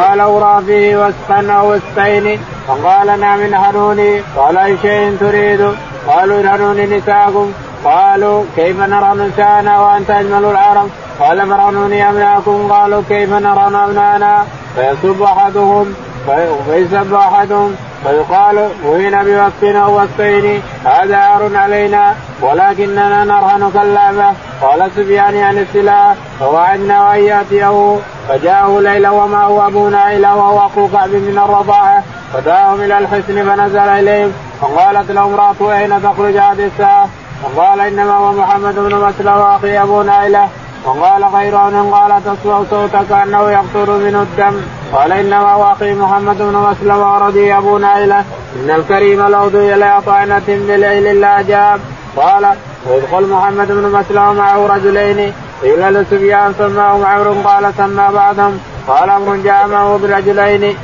قال أرى فيه وصفا أو وصفين فقال نعم الحنوني قال أي شيء تريد؟ قالوا الحنون نساءكم قالوا كيف نرى نساءنا وأنت أجمل العرب؟ قال فرعنوني أبناءكم قالوا كيف نرى أبناءنا فيسب أحدهم فيسب أحدهم. فيقال وين بوصف أو وصفين هذا عار علينا ولكننا نرهن كاللعبه قال سفيان عن السلاح فوعدنا أن يأتيه. فجاءه ليلا وما هو ابو نائله وهو اخو كعب من الرضاعة. فدعاهم إلى الحسن فنزل إليهم فقالت له امراته أين تخرج هذه الساعة؟ فقال إنما هو محمد بن مسلم وأخي ابو نائله وقال غير أن قال تسمع صوتك انه يقطر منه الدم. قال إنما هو أخي محمد بن مسلم ورضي أبو نائله إن الكريم لو ضي إلى طعنه بليل لا جاب. قال ويدخل محمد بن مسلم معه رجلين. قيل لسفيان سماهم عمرو. قال سمى بعضهم. قال أمر جاء معه برجلين.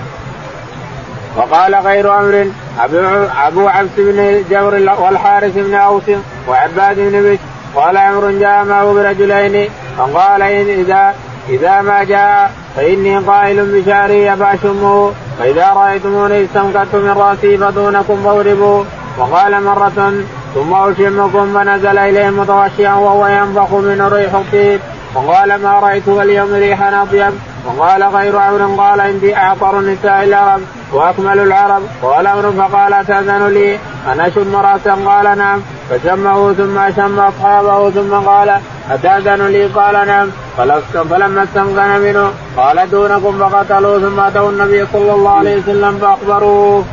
وقال غير أمر. أبو عبس بن جبر والحارث بن أوس وعباد بن بشر. قال عمرو جاء معه برجلين. فقال إذا إذا ما جاء فإني قائل بشعري أباشمه فإذا رأيتموني استنكرت من رأسي فدونكم فاضربوا. وقال مرة ثم أشمكم فنزل إليهم متغشيا وهو ينفخ من ريح الطيب وقال ما رأيته اليوم ريحا أطيب وقال غير عمر قال عندي أعطر نساء العرب وأكمل العرب. قال عمر فقال تأذن لي؟ أن أشم رأسا قال نعم. فشمه ثم شم أصحابه ثم قال أتأذن لي؟ قال نعم. فلما استنقن منه. قال دونكم فقتلوا ثم أتوا النبي صلى الله عليه وسلم فأخبروه.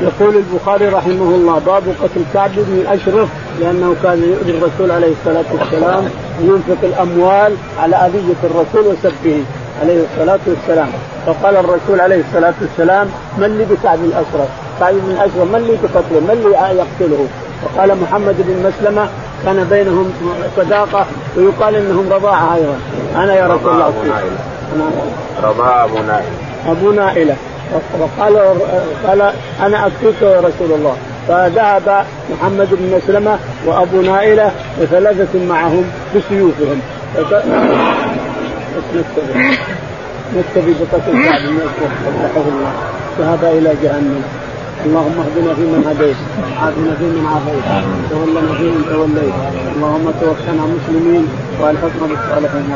يقول البخاري رحمه الله باب قتل كعب بن الاشرف لأنه كان يؤذي الرسول عليه الصلاة والسلام وينفق الأموال على أذية الرسول وسبه عليه الصلاة والسلام. فقال الرسول عليه الصلاة والسلام من لي بكعب الأشرف؟ كعب بن الأشرف من لي بقتله؟ من لي يقتله؟ وقال محمد بن مسلمة كان بينهم صداقة ويقال إنهم رضاعة أيضا. أنا يا رسول الله. رضاعة أبو نائله أبو نائلة. وقال قال أنا اكفيك يا رسول الله. فذهب محمد بن مسلمه وأبو نائلة وثلاثه معهم بسيوفهم. نكتفي نكتفي بقتل كعب بن الله. ذهب إلى جهنم. اللهم اهدنا فيمن هديت. عافنا فيمن عافيت. تولنا فيمن توليت. اللهم توفنا مسلمين والحكم بالصالحين